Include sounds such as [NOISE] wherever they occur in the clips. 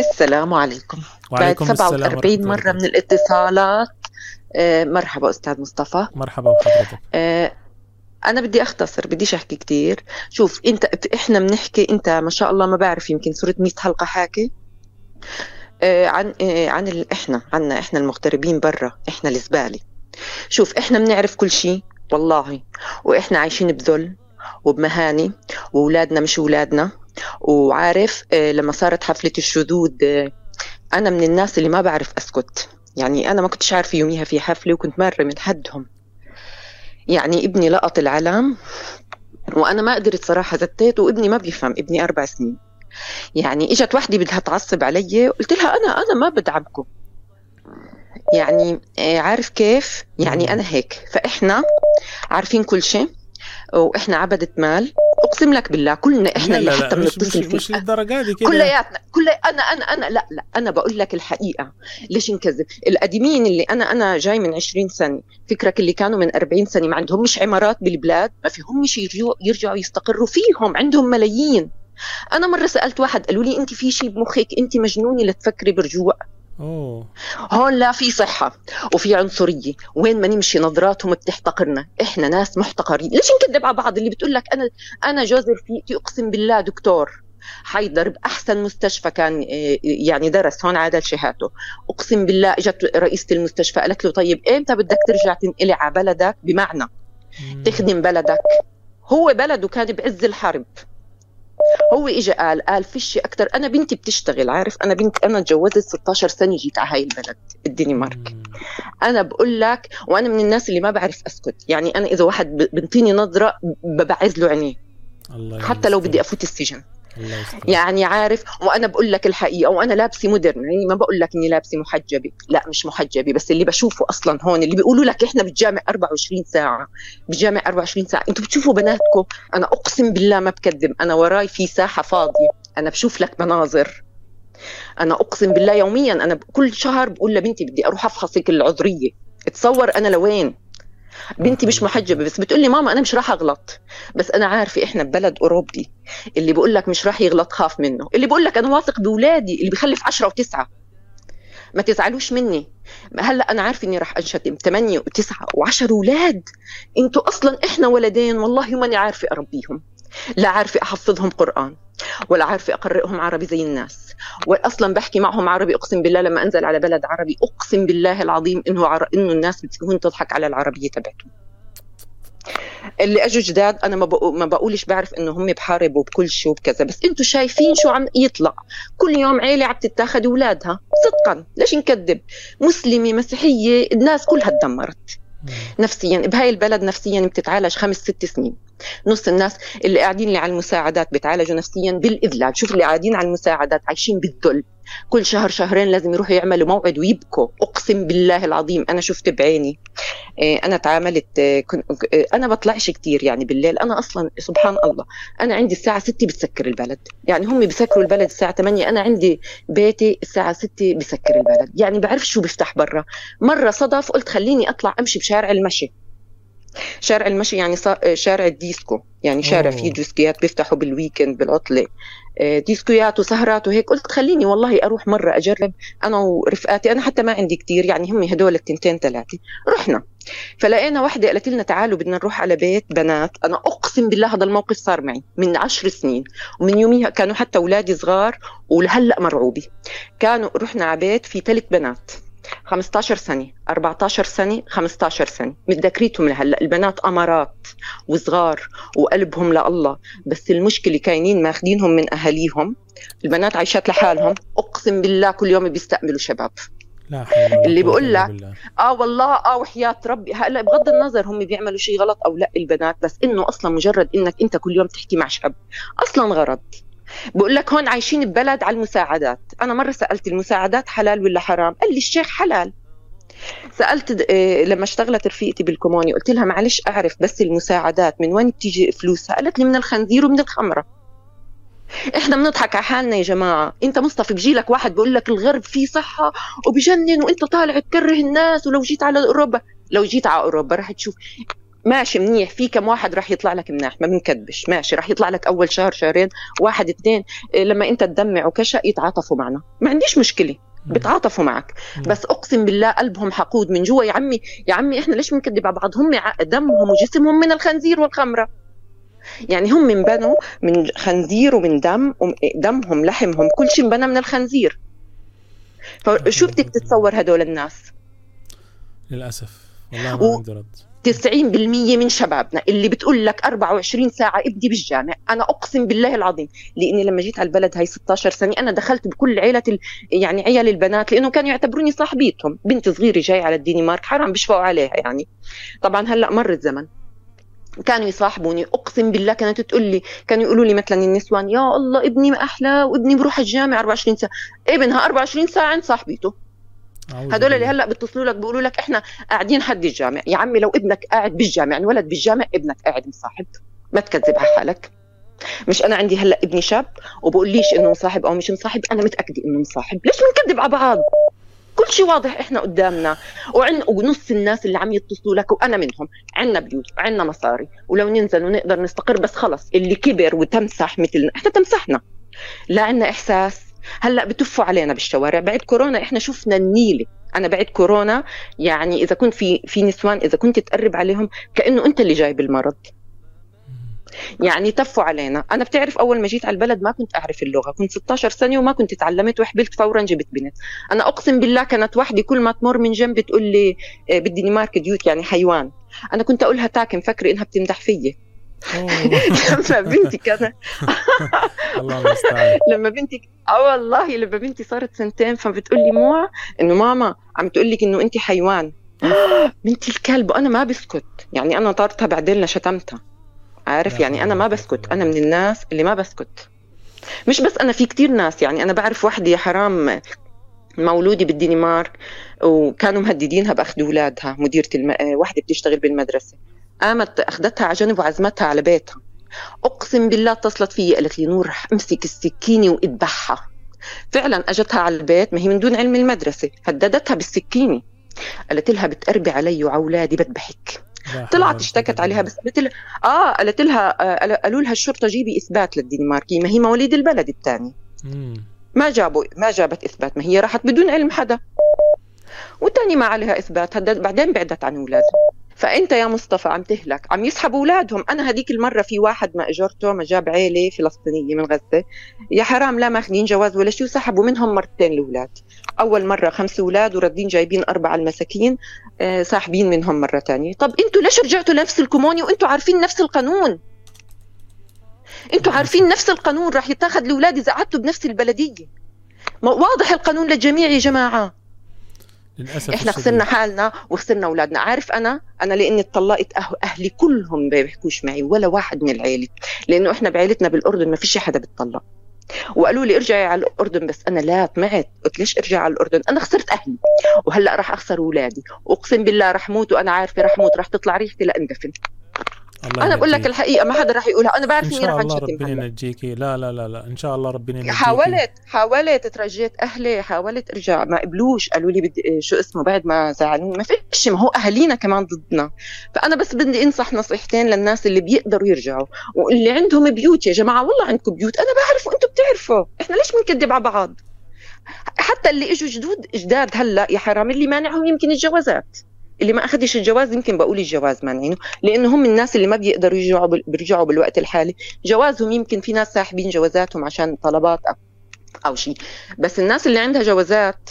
السلام عليكم. وعليكم بعد السلام 47 ورحمة الله مرة من الاتصالات آه، مرحبا أستاذ مصطفى. مرحبا بحضرتك. آه، أنا بدي أختصر بديش أحكي كتير. شوف أنت إحنا بنحكي أنت ما شاء الله ما بعرف يمكن صرت 100 حلقة حاكي. آه، عن عن ال- إحنا عنا إحنا المغتربين برا إحنا الزبالة شوف إحنا بنعرف كل شيء والله. وإحنا عايشين بذل وبمهانة وأولادنا مش أولادنا. وعارف آه، لما صارت حفلة الشذوذ آه، أنا من الناس اللي ما بعرف أسكت. يعني أنا ما كنتش عارفة يوميها في حفلة وكنت مرة من حدهم. يعني ابني لقط العلم وأنا ما قدرت صراحة زتيت وابني ما بيفهم ابني أربع سنين. يعني إجت وحدة بدها تعصب علي قلت لها أنا أنا ما بدعمكم. يعني آه، عارف كيف؟ يعني أنا هيك. فإحنا عارفين كل شيء. وإحنا عبدة مال. أقسم لك بالله كلنا إحنا لا اللي حتى بنتصل فيه مش للدرجة دي كده. كلياتنا كل أنا أنا أنا لا لا أنا بقول لك الحقيقة. ليش نكذب؟ القديمين اللي أنا أنا جاي من 20 سنة. فكرك اللي كانوا من 40 سنة ما عندهمش عمارات بالبلاد ما فيهمش يرجعوا يرجعوا يستقروا فيهم. عندهم ملايين. أنا مرة سألت واحد قالوا لي أنت في شيء بمخك؟ أنت مجنونة لتفكري برجوع. أوه. هون لا في صحة وفي عنصرية. وين ما نمشي نظراتهم بتحتقرنا. إحنا ناس محتقرين. ليش نكذب على بعض؟ اللي بتقول لك أنا أنا جوزي رفيقتي أقسم بالله دكتور. حيدر بأحسن مستشفى كان آه، يعني درس. هون عادل شهاته أقسم بالله إجت رئيسة المستشفى قالت له طيب إمتى بدك ترجع تنقلي على بلدك؟ بمعنى. تخدم بلدك. هو بلده كان بعز الحرب. هو اجى قال قال فيش أكثر أنا بنتي بتشتغل عارف أنا بنت أنا تجوزت 16 سنة جيت على هاي البلد الدنمارك. أنا بقول لك وأنا من الناس اللي ما بعرف أسكت يعني أنا إذا واحد بنطيني نظرة ببعز له عينيه حتى لو. بدي أفوت السجن. يعني عارف وأنا بقول لك الحقيقة وأنا لابسة مودرن يعني ما بقول لك إني لابسة محجبة. لا مش محجبة بس اللي بشوفه أصلا هون اللي بيقولوا لك إحنا بالجامع 24 ساعة. بالجامع 24 ساعة. أنتوا بتشوفوا بناتكم أنا أقسم بالله ما بكذب أنا وراي في ساحة فاضية. أنا بشوف لك مناظر. أنا أقسم بالله يوميا أنا كل شهر بقول لبنتي بدي أروح افحصك العذرية. تصور أنا لوين؟ بنتي مش محجبة بس بتقول لي ماما أنا مش راح أغلط. بس أنا عارفة إحنا ببلد أوروبي اللي بيقول لك مش راح يغلط خاف منه. اللي بيقول لك أنا واثق باولادي اللي بيخلف عشرة وتسعة. ما تزعلوش مني. هلأ أنا عارفة إني راح أنشتم. ثمانية وتسعة وعشر أولاد. إنتوا أصلا إحنا ولدين والله ماني عارفة أربيهم. لا عارفه أحفظهم قرآن ولا عارفه أقرئهم عربي زي الناس واصلا بحكي معهم عربي أقسم بالله لما أنزل على بلد عربي أقسم بالله العظيم إنه عر... إنه الناس بتكون تضحك على العربية تبعتهم اللي أجوا جداد أنا ما. ما بقولش بعرف إنه هم بحاربوا بكل شيء وبكذا بس أنتم شايفين شو عم يطلع كل يوم عيلة عم تتاخذ أولادها صدقا ليش نكذب مسلمة مسيحية الناس كلها تدمرت. نفسيا بهاي البلد نفسيا بتتعالج خمس ست سنين. نص الناس اللي قاعدين اللي على المساعدات بتعالجوا نفسيا بالإذلال. شوف اللي قاعدين على المساعدات عايشين بالذل. كل شهر شهرين لازم يروحوا يعملوا موعد ويبكوا أقسم بالله العظيم أنا شفت بعيني. إيه، أنا تعاملت إيه، إيه، أنا بطلعش كتير يعني بالليل. أنا أصلا سبحان الله أنا عندي الساعة 6 بتسكر البلد. يعني هم بيسكروا البلد الساعة 8 أنا عندي بيتي الساعة 6 بسكر البلد. يعني بعرف شو بيفتح برا. مرة صدف قلت خليني أطلع أمشي بشارع المشي. شارع المشي يعني صار شارع الديسكو. يعني شارع أوه. فيه ديسكيات بيفتحوا بال weekend بالعطلة. آه، ديسكويات وسهرات وهيك قلت خليني والله أروح مرة أجرب أنا ورفقاتي. أنا حتى ما عندي كتير يعني هم هدول التنتين ثلاثة رحنا. فلقينا واحدة قالت لنا تعالوا بدنا نروح على بيت بنات. أنا أقسم بالله هذا الموقف صار معي من عشر سنين. ومن يوميها كانوا حتى أولادي صغار ولهلأ مرعوبة. كانوا رحنا على بيت في ثلاث بنات. 15 سنة 14 سنة 15 سنة. متذكريتهم لهلأ. البنات أمارات وصغار وقلبهم لله بس المشكلة كاينين ماخدينهم من أهاليهم. البنات عايشات لحالهم. أقسم بالله كل يوم بيستقبلوا شباب. لا اللي بقول لك. آه والله آه وحياة ربي. هلأ بغض النظر هم بيعملوا شيء غلط أو لأ البنات بس إنه أصلا مجرد إنك أنت كل يوم تحكي مع شاب. أصلا غرض. بقول لك هون عايشين ببلد على المساعدات. أنا مرة سألت المساعدات حلال ولا حرام؟ قال لي الشيخ حلال. سألت إيه لما اشتغلت رفيقتي بالكوموني قلت لها معلش أعرف بس المساعدات من وين بتيجي فلوسها؟ قالت لي من الخنزير ومن الخمرة. إحنا بنضحك على حالنا يا جماعة. أنت مصطفى بيجي واحد بيقول لك الغرب فيه صحة وبجنن وأنت طالع تكره الناس ولو جيت على أوروبا. لو جيت على أوروبا رح تشوف. ماشي منيح. في كم واحد راح يطلع لك مناح ما بنكدبش. ماشي. راح يطلع لك أول شهر شهرين واحد اثنين. إيه، لما أنت تدمع وكشا يتعاطفوا معنا. ما عنديش مشكلة. بتعاطفوا معك. بس أقسم بالله قلبهم حقود من جوا. يا عمي يا عمي إحنا ليش بنكذب على بعض؟ هم دمهم وجسمهم من الخنزير والخمرة. يعني هم انبنوا من خنزير ومن دم دمهم لحمهم كل شيء انبنى من الخنزير. فشو بدك تتصور هدول الناس؟ للأسف. والله ما و- عندي رد. 90% من شبابنا اللي بتقول لك 24 ساعة ابدي بالجامع. أنا أقسم بالله العظيم لأني لما جيت على البلد هاي 16 سنة أنا دخلت بكل عيلة. يعني عيال البنات لأنه كانوا يعتبروني صاحبيتهم. بنت صغيرة جاي على الدنمارك حرام بيشفقوا عليها يعني. طبعا هلأ مر الزمن كانوا يصاحبوني. أقسم بالله كانت تقول لي كانوا يقولوا لي مثلا النسوان يا الله ابني ما أحلى وابني بروح الجامع 24 ساعة. إبنها 24 ساعة عند صاحبته. أعوذ هدول اللي بالله. هلأ بيتصلوا لك بيقولوا لك إحنا قاعدين حد الجامع. يا عمي لو ابنك قاعد بالجامع يعني ولد بالجامع ابنك قاعد مصاحب. ما تكذب على حالك. مش أنا عندي هلأ ابني شاب وبقوليش إنه مصاحب أو مش مصاحب أنا متأكدة إنه مصاحب. ليش بنكذب على بعض؟ كل شيء واضح إحنا قدامنا. وعن ونص الناس اللي عم يتصلوا لك وأنا منهم. عنا بيوت وعنا مصاري. ولو ننزل ونقدر نستقر بس خلص. اللي كبر وتمسح مثلنا إحنا تمسحنا. لا عنا إحساس. هلأ بتفوا علينا بالشوارع. بعد كورونا إحنا شفنا النيله أنا بعد كورونا يعني إذا كنت في في نسوان إذا كنت تقرب عليهم كأنه أنت اللي جايب المرض. يعني تفوا علينا. أنا بتعرف أول ما جيت على البلد ما كنت أعرف اللغة. كنت 16 سنة وما كنت تعلمت وحبلت فورا جبت بنت. أنا أقسم بالله كانت وحده كل ما تمر من جنبي تقول لي آه، بالدنمارك ديوت يعني حيوان. أنا كنت أقولها تاك مفكرة إنها بتمدح فيي. [LAUGHS] لما بنتي كانت [LAUGHS] الله المستعان لما بنتي آه والله لما بنتي صارت سنتين فبتقول لي مو إنه ماما عم تقول لك إنه انت حيوان. [GASPS] بنتي الكلب وأنا ما بسكت. يعني أنا طارتها بعدين لشتمتها. عارف؟ يعني أنا ما بسكت. أنا. من الناس اللي ما بسكت. مش بس أنا في كتير ناس. يعني أنا بعرف وحده يا حرام مولوده بالدنمارك وكانوا مهددينها بأخذ أولادها مديرة الم... آه، وحده بتشتغل بالمدرسة. قامت أخذتها على جنب وعزمتها على بيتها. أقسم بالله اتصلت في قالت لي نور رح أمسك السكينة وأذبحها. فعلا أجتها على البيت ما هي من دون علم المدرسة هددتها بالسكينة. قالت لها بتقربي علي وعلى اولادي بذبحك طلعت اشتكت عليها. بس قالت لها آه قالت لها آه قالوا لها الشرطة جيبي إثبات للدنماركي ما هي مواليد البلد الثاني. ما جابوا ما جابت إثبات ما هي راحت بدون علم حدا. والتاني ما عليها إثبات هدد بعدين بعدت عن أولادها. فأنت يا مصطفى عم تهلك عم يسحبوا أولادهم. أنا هذيك المرة في واحد ما أجرته ما جاب عيلة فلسطينية من غزة. يا حرام لا ماخذين جواز ولا شيء وسحبوا منهم مرتين الأولاد. أول مرة خمس أولاد وردين جايبين أربعة المساكين آه، ساحبين منهم مرة ثانية طب أنتوا ليش رجعتوا لنفس الكوموني وانتوا عارفين نفس القانون. أنتوا عارفين نفس القانون راح يتاخذ الأولاد إذا قعدتوا بنفس البلدية. واضح القانون للجميع يا جماعة. للأسف إحنا. خسرنا حالنا وخسرنا أولادنا. عارف أنا؟ أنا لأني اتطلقت أهلي كلهم ما بيحكوش معي ولا واحد من العيلة. لأنه إحنا بعيلتنا بالأردن ما فيش حدا بيتطلق. وقالوا لي ارجعي على الأردن بس. أنا لا طمعت. قلت ليش ارجع على الأردن؟ أنا خسرت أهلي. وهلأ راح أخسر أولادي. أقسم بالله راح موت وأنا عارفة راح موت. راح تطلع ريحتي. لأندفن الله أنا بقول لك. الحقيقة ما حدا راح يقولها. أنا بعرف إن اني شاء راح الله انشتم ربنا هلأ. ينجيكي. لا لا لا لا. إن شاء الله ربنا ينجيكي. حاولت حاولت ترجيت أهلي حاولت أرجع. ما قبلوش قالوا لي بدي شو اسمه بعد ما زعلوني. ما فيش ما هو أهالينا كمان ضدنا. فأنا بس بدي أنصح نصيحتين للناس اللي بيقدروا يرجعوا. واللي عندهم بيوت يا جماعة والله عندكم بيوت. أنا بعرف وأنتم بتعرفوا. إحنا ليش بنكذب على بعض؟ حتى اللي إجوا جدود جداد هلأ يا حرام اللي مانعهم يمكن الجوازات اللي ما اخذش الجواز يمكن بقول الجواز مانعينه لأنه هم الناس اللي ما بيقدروا يرجعوا بيرجعوا بالوقت الحالي. جوازهم يمكن في ناس ساحبين جوازاتهم عشان طلبات أو شيء بس الناس اللي عندها جوازات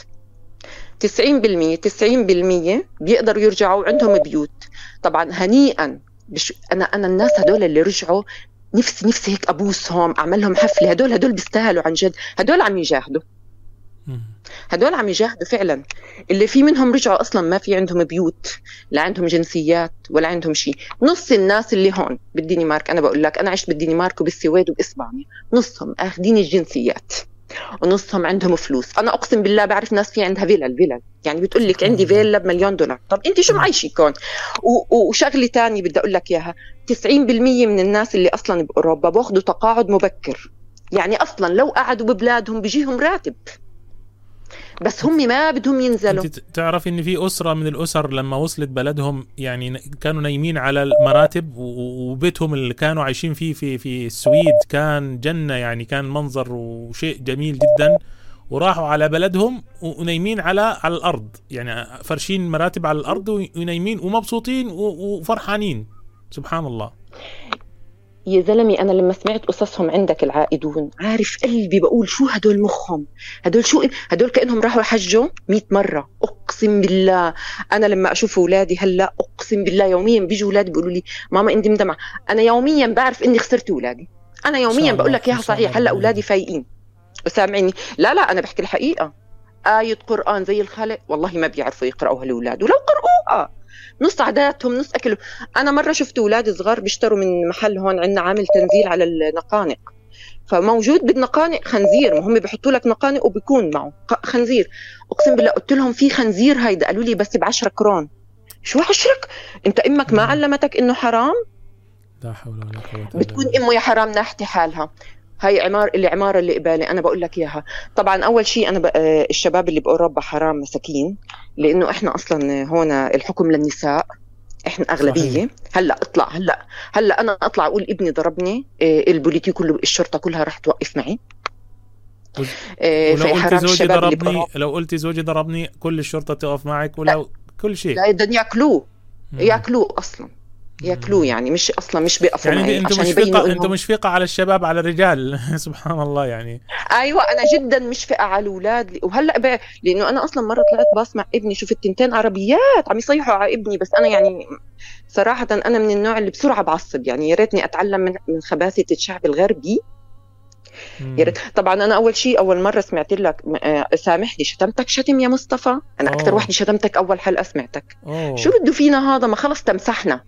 90% 90% بيقدروا يرجعوا عندهم بيوت. طبعا هنيئا بش أنا أنا الناس هدول اللي رجعوا نفسي نفسي هيك أبوسهم اعمل لهم حفلة. هدول هدول بيستاهلوا عن جد. هدول عم يجاهدوا. هدول عم يجاهدوا فعلا. اللي في منهم رجعوا أصلا ما في عندهم بيوت لا عندهم جنسيات ولا عندهم شيء. نص الناس اللي هون بالدنمارك أنا بقول لك أنا عشت بالدنمارك وبالسويد وبإسبانيا. نصهم أخذين الجنسيات ونصهم عندهم فلوس. أنا أقسم بالله بعرف ناس في عندها فيلل فيلل يعني بتقول لك عندي فيلا بمليون دولار. طب أنت شو معيشك هون؟ و- و- وشغلة تانية بدي أقول لك إياها. 90% من الناس اللي أصلا بأوروبا بأخذوا تقاعد مبكر. يعني أصلا لو قعدوا ببلادهم بيجيهم راتب. بس هم ما بدهم ينزلوا. تعرف إن في أسرة من الأسر لما وصلت بلدهم يعني كانوا نايمين على المراتب وبيتهم اللي كانوا عايشين فيه في في السويد كان جنة يعني كان منظر وشيء جميل جدا. وراحوا على بلدهم ونايمين على على الأرض. يعني فرشين مراتب على الأرض ونايمين ومبسوطين وفرحانين. سبحان الله. يا زلمي أنا لما سمعت قصصهم عندك العائدون. عارف قلبي بقول شو هدول مخهم؟ هدول شو هدول كأنهم راحوا يحجوا 100 مرة. أقسم بالله أنا لما أشوف أولادي هلأ أقسم بالله يوميا بيجوا اولادي بيقولوا لي ماما أنت مدمعه أنا يوميا بعرف إني خسرت أولادي. أنا يوميا بقول لك اياها صحيح هلأ أولادي فايقين. وسامعيني. لا لا أنا بحكي الحقيقة. آية قرآن زي الخلق والله ما بيعرفوا يقرأوها الأولاد ولو قرأوها نص عاداتهم نص أكلهم. أنا مرة شفت أولاد صغار بيشتروا من محل هون عندنا عامل تنزيل على النقانق. فموجود بالنقانق خنزير ما هم بيحطوا لك نقانق وبيكون معه خنزير. أقسم بالله قلت لهم في خنزير هيدا قالوا لي بس ب 10 كرون. شو عشرك؟ أنت إمك ما. علمتك إنه حرام؟ لا حول ولا قوة بتكون أمه يا حرام ناحتي حالها. هاي عمار العمارة اللي قبالي أنا بقول لك إياها. طبعا أول شيء أنا ب... آه، الشباب اللي بأوروبا حرام مساكين لأنه إحنا أصلا هون الحكم للنساء إحنا أغلبية. صحيح. هلأ اطلع هلأ هلأ أنا أطلع أقول ابني ضربني آه، البوليتي كله الشرطة كلها رح توقف معي. آه، ولو قلتي زوجي ضربني لو قلتي زوجي ضربني كل الشرطة تقف معك ولو كل شيء. لا بدهم ياكلوه. ياكلوه أصلا. ياكلوه يعني مش أصلا مش بيقفوا يعني معي أنتم مشفقه يبينوا أنتم إنهم مشفقه على الشباب على الرجال. [LAUGHS] سبحان الله يعني. أيوه أنا جدا مشفقه على الأولاد. وهلأ بقى لأنه أنا أصلا مرة طلعت باص مع ابني. شفت تنتين عربيات عم يصيحوا على ابني بس أنا يعني صراحة أنا من النوع اللي بسرعة بعصب. يعني يا ريتني أتعلم من من خباثة الشعب الغربي. يا ريت. طبعا أنا أول شيء أول مرة سمعت لك آه، سامحني شتمتك شتم يا مصطفى؟ أنا أكثر. وحده شتمتك أول حلقة سمعتك. أوه. شو بده فينا هذا؟ ما خلص تمسحنا.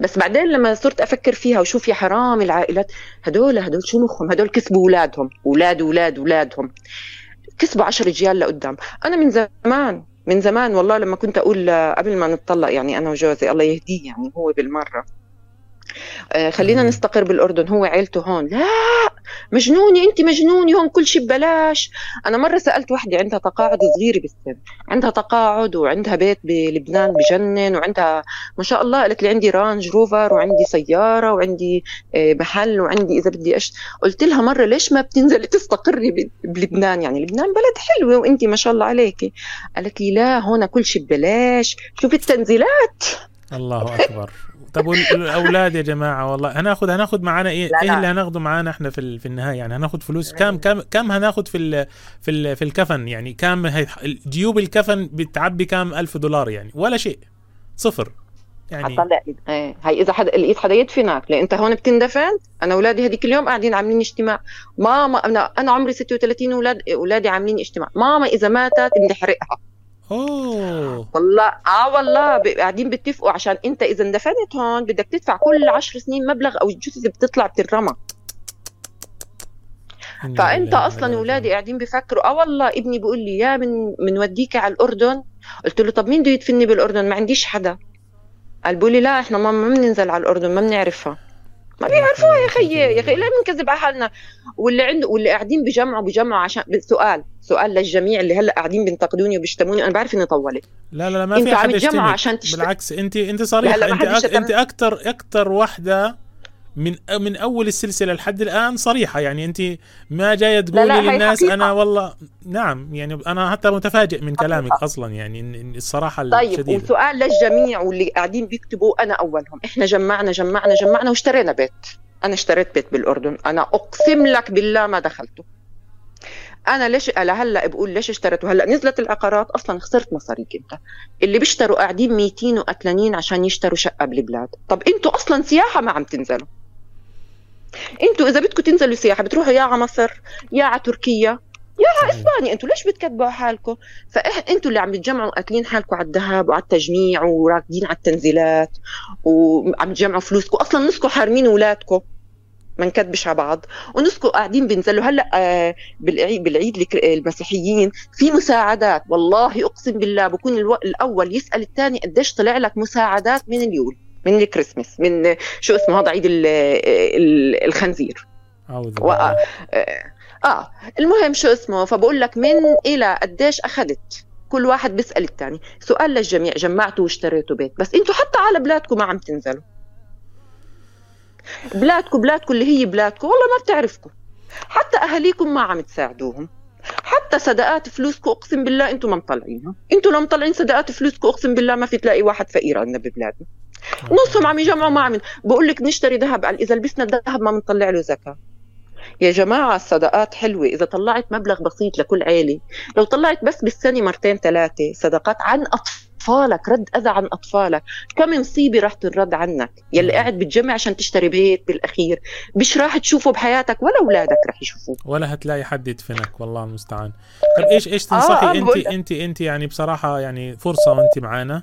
بس بعدين لما صرت أفكر فيها وشوف يا حرام العائلات هدول هدول شو مخهم؟ هدول كسبوا أولادهم أولاد أولاد أولادهم. كسبوا عشر رجال لقدام. أنا من زمان من زمان والله لما كنت أقول قبل ما نتطلق يعني أنا وجوزي الله يهديه يعني هو بالمرة. خلينا آمين. نستقر بالأردن. هو عيلته هون. لا مجنونة انت مجنونة. هون كل شيء ببلاش. أنا مرة سألت وحدة عندها تقاعد صغيرة بالسن. عندها تقاعد وعندها بيت بلبنان بجنن وعندها ما شاء الله قالت لي عندي رانج روفر وعندي سيارة وعندي آه، محل وعندي إذا بدي أش... قلت لها مرة ليش ما بتنزلي تستقري بلبنان؟ يعني لبنان بلد حلوة وانت ما شاء الله عليكي. قالت لي لا هون كل شيء ببلاش. شوفي التنزيلات. الله أكبر. طب والاولاد يا جماعة والله هناخذ هناخذ معانا إيه؟ لا، إيه. اللي هناخده معانا إحنا في في النهاية؟ يعني هناخذ فلوس كم كم كم هناخذ في ال في ال في الكفن؟ يعني كم هي جيوب الكفن بتعبي كام ألف دولار يعني؟ ولا شيء. صفر. يعني هطلع ايد إيه. هي إذا حدا لقيت حدا يدفنك لأن أنت هون بتندفن. أنا أولادي هذيك اليوم قاعدين عاملين اجتماع. ماما أنا أنا عمري 36 أولاد أولادي عاملين اجتماع. ماما إذا ماتت بنحرقها أوه. والله آه والله قاعدين بيتفقوا عشان أنت إذا اندفنت هون بدك تدفع كل عشر سنين مبلغ أو الجثث بتطلع بتنرمى إنا فأنت أصلا اولادي قاعدين بيفكروا آه والله ابني بيقول لي يا من بنوديك على الأردن؟ قلت له طب مين بده يدفني بالأردن؟ ما عنديش حدا. قال بيقول لي لا إحنا ما بننزل على الأردن ما بنعرفها. ما بيعرفوها يا. خيي يا أخي لا بنكذب على حالنا. واللي عنده واللي قاعدين بجمعوا بجمعوا عشان سؤال سؤال للجميع اللي هلأ قاعدين بينتقدوني وبيشتموني أنا بعرف إني طولت لا لا لا ما في عم يشتمك. عشان تشت- بالعكس أنت أنت صريحه أنت حد أك... انت أكثر أكثر واحدة من من أول السلسلة لحد الآن صريحة. يعني أنت ما جاية تقولي للناس حقيقة. أنا والله نعم يعني أنا حتى متفاجئ من كلامك حقيقة. أصلا يعني الصراحة طيب الشديده وسؤال للجميع واللي قاعدين بيكتبوا أنا أولهم. إحنا جمعنا جمعنا جمعنا واشترينا بيت. أنا اشتريت بيت بالأردن. أنا أقسم لك بالله ما دخلته. أنا ليش لهلأ بقول ليش اشتريته؟ هلأ نزلت العقارات أصلا خسرت مصاريك انت اللي بيشتروا قاعدين ميتين وقتلانين عشان يشتروا شقة بالبلاد طب أنتوا أصلا سياحة ما عم تنزلوا. أنتوا إذا بدكم تنزلوا سياحة بتروحوا يا على مصر يا على تركيا صحيح. إسبانيا. أنتوا ليش بتكذبوا على حالكم فانتوا اللي عم تجمعوا قاتلين حالكم على الذهب وعلى التجميع وراكدين على التنزيلات وعم تجمعوا فلوسكم. أصلا نسكم حارمين اولادكم ما نكذبش على بعض. ونسكم قاعدين بينزلوا هلأ آه، بالعيد بالعيد المسيحيين في مساعدات. والله أقسم بالله بكون ألو... الأول يسأل الثاني قديش طلع لك مساعدات من اليول. من الكريسماس من شو اسمه هذا عيد ال- ال- الخنزير. و... آه، آه المهم شو اسمه فبقول لك من إلى قديش أخذت. كل واحد بيسأل الثاني سؤال للجميع جمعتوا واشتريتوا بيت. بس أنتوا حتى على بلادكم ما عم تنزلوا. بلادكم بلادكم اللي هي بلادكم والله ما بتعرفكم. حتى أهاليكم ما عم تساعدوهم. حتى صدقات فلوسكم أقسم بالله أنتم ما مطلعينها. أنتم لو مطلعين صدقات فلوسكم أقسم بالله ما في تلاقي واحد فقير عندنا ببلادنا. نصهم عم يجمعوا ما عم بقول لك نشتري ذهب. إذا لبسنا الذهب ما بنطلع له زكاة. يا جماعة الصدقات حلوة. إذا طلعت مبلغ بسيط لكل عيلة لو طلعت بس بالسنة مرتين ثلاثة صدقات عن أطفالك رد أذى عن أطفالك. كم مصيبة راح تنرد عنك. يلي قاعد بتجمع عشان تشتري بيت بالأخير. مش راح تشوفه بحياتك ولا أولادك راح يشوفوه. ولا هتلاقي حد يدفنك. والله المستعان. طب إيش إيش تنصحي آه أنت أنت أنت يعني بصراحة يعني فرصة وأنت معانا؟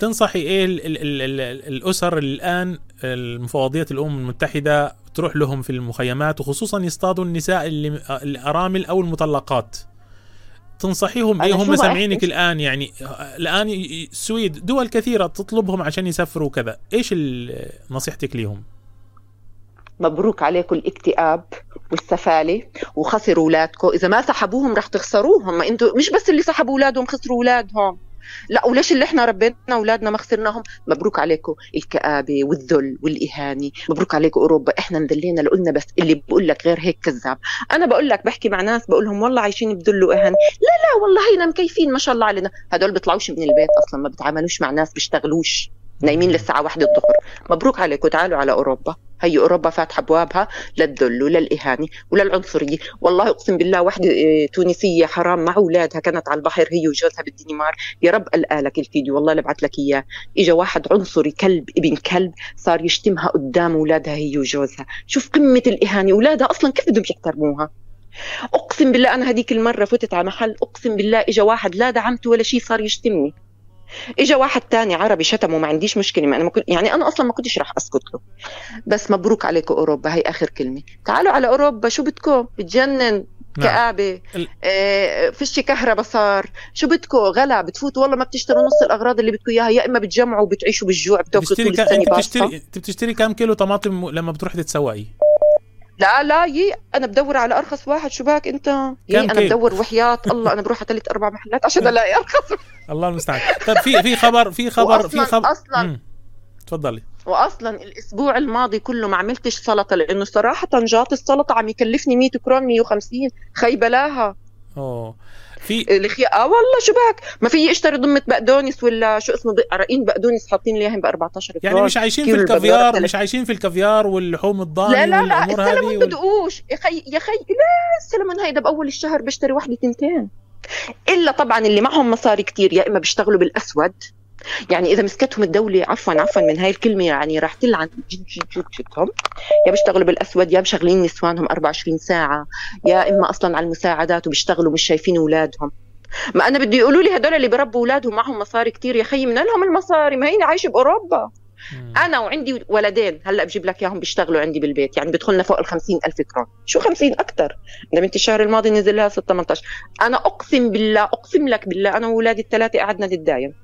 تنصحي إيه ال ال ال ال الأسر اللي الآن المفوضية الأمم المتحدة تروح لهم في المخيمات وخصوصا يصطادوا النساء اللي الأرامل أو المطلقات. تنصحيهم إيه؟ هم سامعينك الآن يعني الآن السويد دول كثيرة تطلبهم عشان يسافروا وكذا. إيش نصيحتك ليهم؟ مبروك عليكم الاكتئاب والسفالة وخسروا أولادكم. إذا ما سحبوهم رح تخسروهم. ما أنتم مش بس اللي سحبوا أولادهم خسروا أولادهم. لا وليش اللي إحنا ربينا أولادنا ما خسرناهم؟ مبروك عليكم الكآبة والذل والإهانة مبروك عليكم أوروبا. إحنا مذلينا لقلنا بس اللي بقول لك غير هيك كذاب. أنا بقول لك بحكي مع ناس بقول لهم والله عايشين بذل وإهانة. لا لا والله هينا مكيفين ما شاء الله علينا. هدول بيطلعوش من البيت أصلا ما بيتعاملوش مع ناس بيشتغلوش نايمين للساعة واحدة الظهر. مبروك عليكم تعالوا على أوروبا. هي أوروبا فاتحة أبوابها للذل وللإهانة وللعنصرية. والله أقسم بالله وحدة آه، تونسية حرام مع أولادها كانت على البحر هي وجوزها بالدنمارك. يا رب ألقى الفيديو والله لبعت لك إياه. إجا واحد عنصري كلب ابن كلب صار يشتمها قدام أولادها هي وجوزها. شوف قمة الإهانة أولادها أصلا كيف بدهم يحترموها؟ أقسم بالله أنا هذيك المرة فتت على محل أقسم بالله اجى واحد لا دعمته ولا شيء صار يشتمني. اجى واحد تاني عربي شتمه ما عنديش مشكلة. ما أنا ما كنت يعني أنا أصلا ما كنتش راح أسكت له. بس مبروك عليكم أوروبا هي آخر كلمة. تعالوا على أوروبا شو بدكم؟ بتجنن نعم. كآبة آه فيش كهرباء صار شو بدكم؟ غلا بتفوتوا والله ما بتشتروا نص الأغراض اللي بدكم إياها. يا إما بتجمعوا وبتعيشوا بالجوع بتاكلوا طول السنة بتشتري بتشتري كم كيلو طماطم لما بتروح تتسوقي؟ لا لا يي أنا بدور على أرخص واحد. شو باك أنت؟ يي أنا بدور وحياة. الله أنا بروح على ثلاث أربع محلات عشان ألاقي أرخص الله المستعان. طيب في في خبر في خبر في خبر. أصلا. تفضلي. واصلا الأسبوع الماضي كله ما عملتش سلطة لأنه صراحة جات السلطة عم يكلفني 100 كرون 150 خي بلاها أوه. في الخي آه والله شو بك ما في اشتري ضمة بقدونس ولا شو اسمه عرقين بقدونس حاطين لي إياهم ب 14 يعني مش عايشين في الكافيار مش عايشين في الكافيار واللحوم الضاني لا لا لا السلمون. بدقوش. يا خي يا خي لا السلمون هيدا بأول الشهر بشتري وحده تنتين. إلا طبعا اللي معهم مصاري كتير يا إما بيشتغلوا بالأسود يعني إذا مسكتهم الدولة عفوا عفوا من هاي الكلمة يعني راح تلعن جد جد جد جدهم. يا بيشتغلوا بالأسود يا مشغلين نسوانهم 24 ساعة يا إما أصلا على المساعدات وبيشتغلوا مش شايفين أولادهم. ما أنا بدي يقولوا لي هدول اللي بربوا أولادهم معهم مصاري كتير يا خيي من لهم المصاري ما هي عايشة بأوروبا. أنا وعندي ولدين هلأ بجيب لك إياهم بيشتغلوا عندي بالبيت يعني بدخلنا فوق ال ألف كرون شو 50 أكثر أنا بنت الشهر الماضي نزل لها 6 18 أنا أقسم بالله أقسم لك بالله أنا واولادي الثلاثة قعدنا نتداين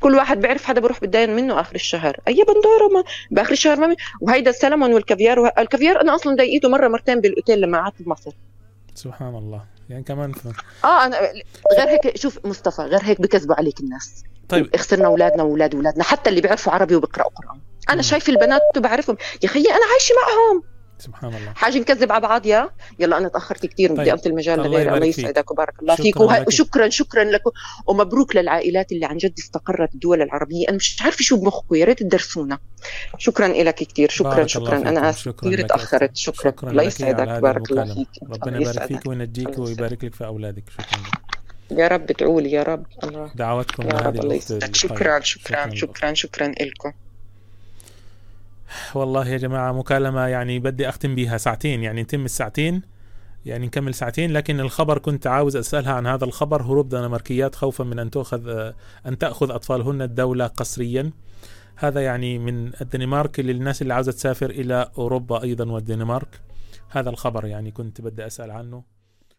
كل واحد بيعرف حدا بروح بتداين منه آخر الشهر. أي بندورة ما بآخر الشهر ما وهيدا السلمون والكافيار وه... الكافيار أنا أصلا ضايقته مرة مرتين بالأوتيل لما قعدت بمصر. سبحان الله. يعني كمان ف... آه أنا غير هيك شوف مصطفى غير هيك بكذبوا عليك الناس. طيب. خسرنا أولادنا وأولاد أولادنا حتى اللي بيعرفوا عربي وبيقراوا قرآن. أنا شايف البنات وبعرفهم يا خيي أنا عايشة معهم. سبحان الله. حاجة نكذب على بعض يا؟ يلا أنا تأخرت كثير بدي طيب. امت المجال لغيري الله يسعدك وبارك الله فيك. وه... وشكرا شكرا لكم ومبروك للعائلات اللي عن جد استقرت الدول العربية. أنا مش عارفة شو بمخكم. يا ريت تدرسونا. شكرا لك كثير شكرا شكرا. أنا اسف كثير تأخرت. شكرا, شكرا الله يسعدك. بارك الله فيك. ربنا يبارك فيك وينجيك ويبارك لك في أولادك. شكرا يا رب لي يا رب. الله. دعواتكم يا رب الله يسعدك. شكرا شكرا شكرا شكرا لكم والله يا جماعة مكالمة يعني بدي أختم بها ساعتين يعني نتم الساعتين يعني نكمل ساعتين لكن الخبر كنت عاوز أسألها عن هذا الخبر. هروب دنماركيات خوفا من أن تأخذ أن تأخذ أطفالهن الدولة قسريا. هذا يعني من الدنمارك للناس اللي عاوزة تسافر إلى أوروبا أيضا والدنمارك. هذا الخبر يعني كنت بدي أسأل عنه.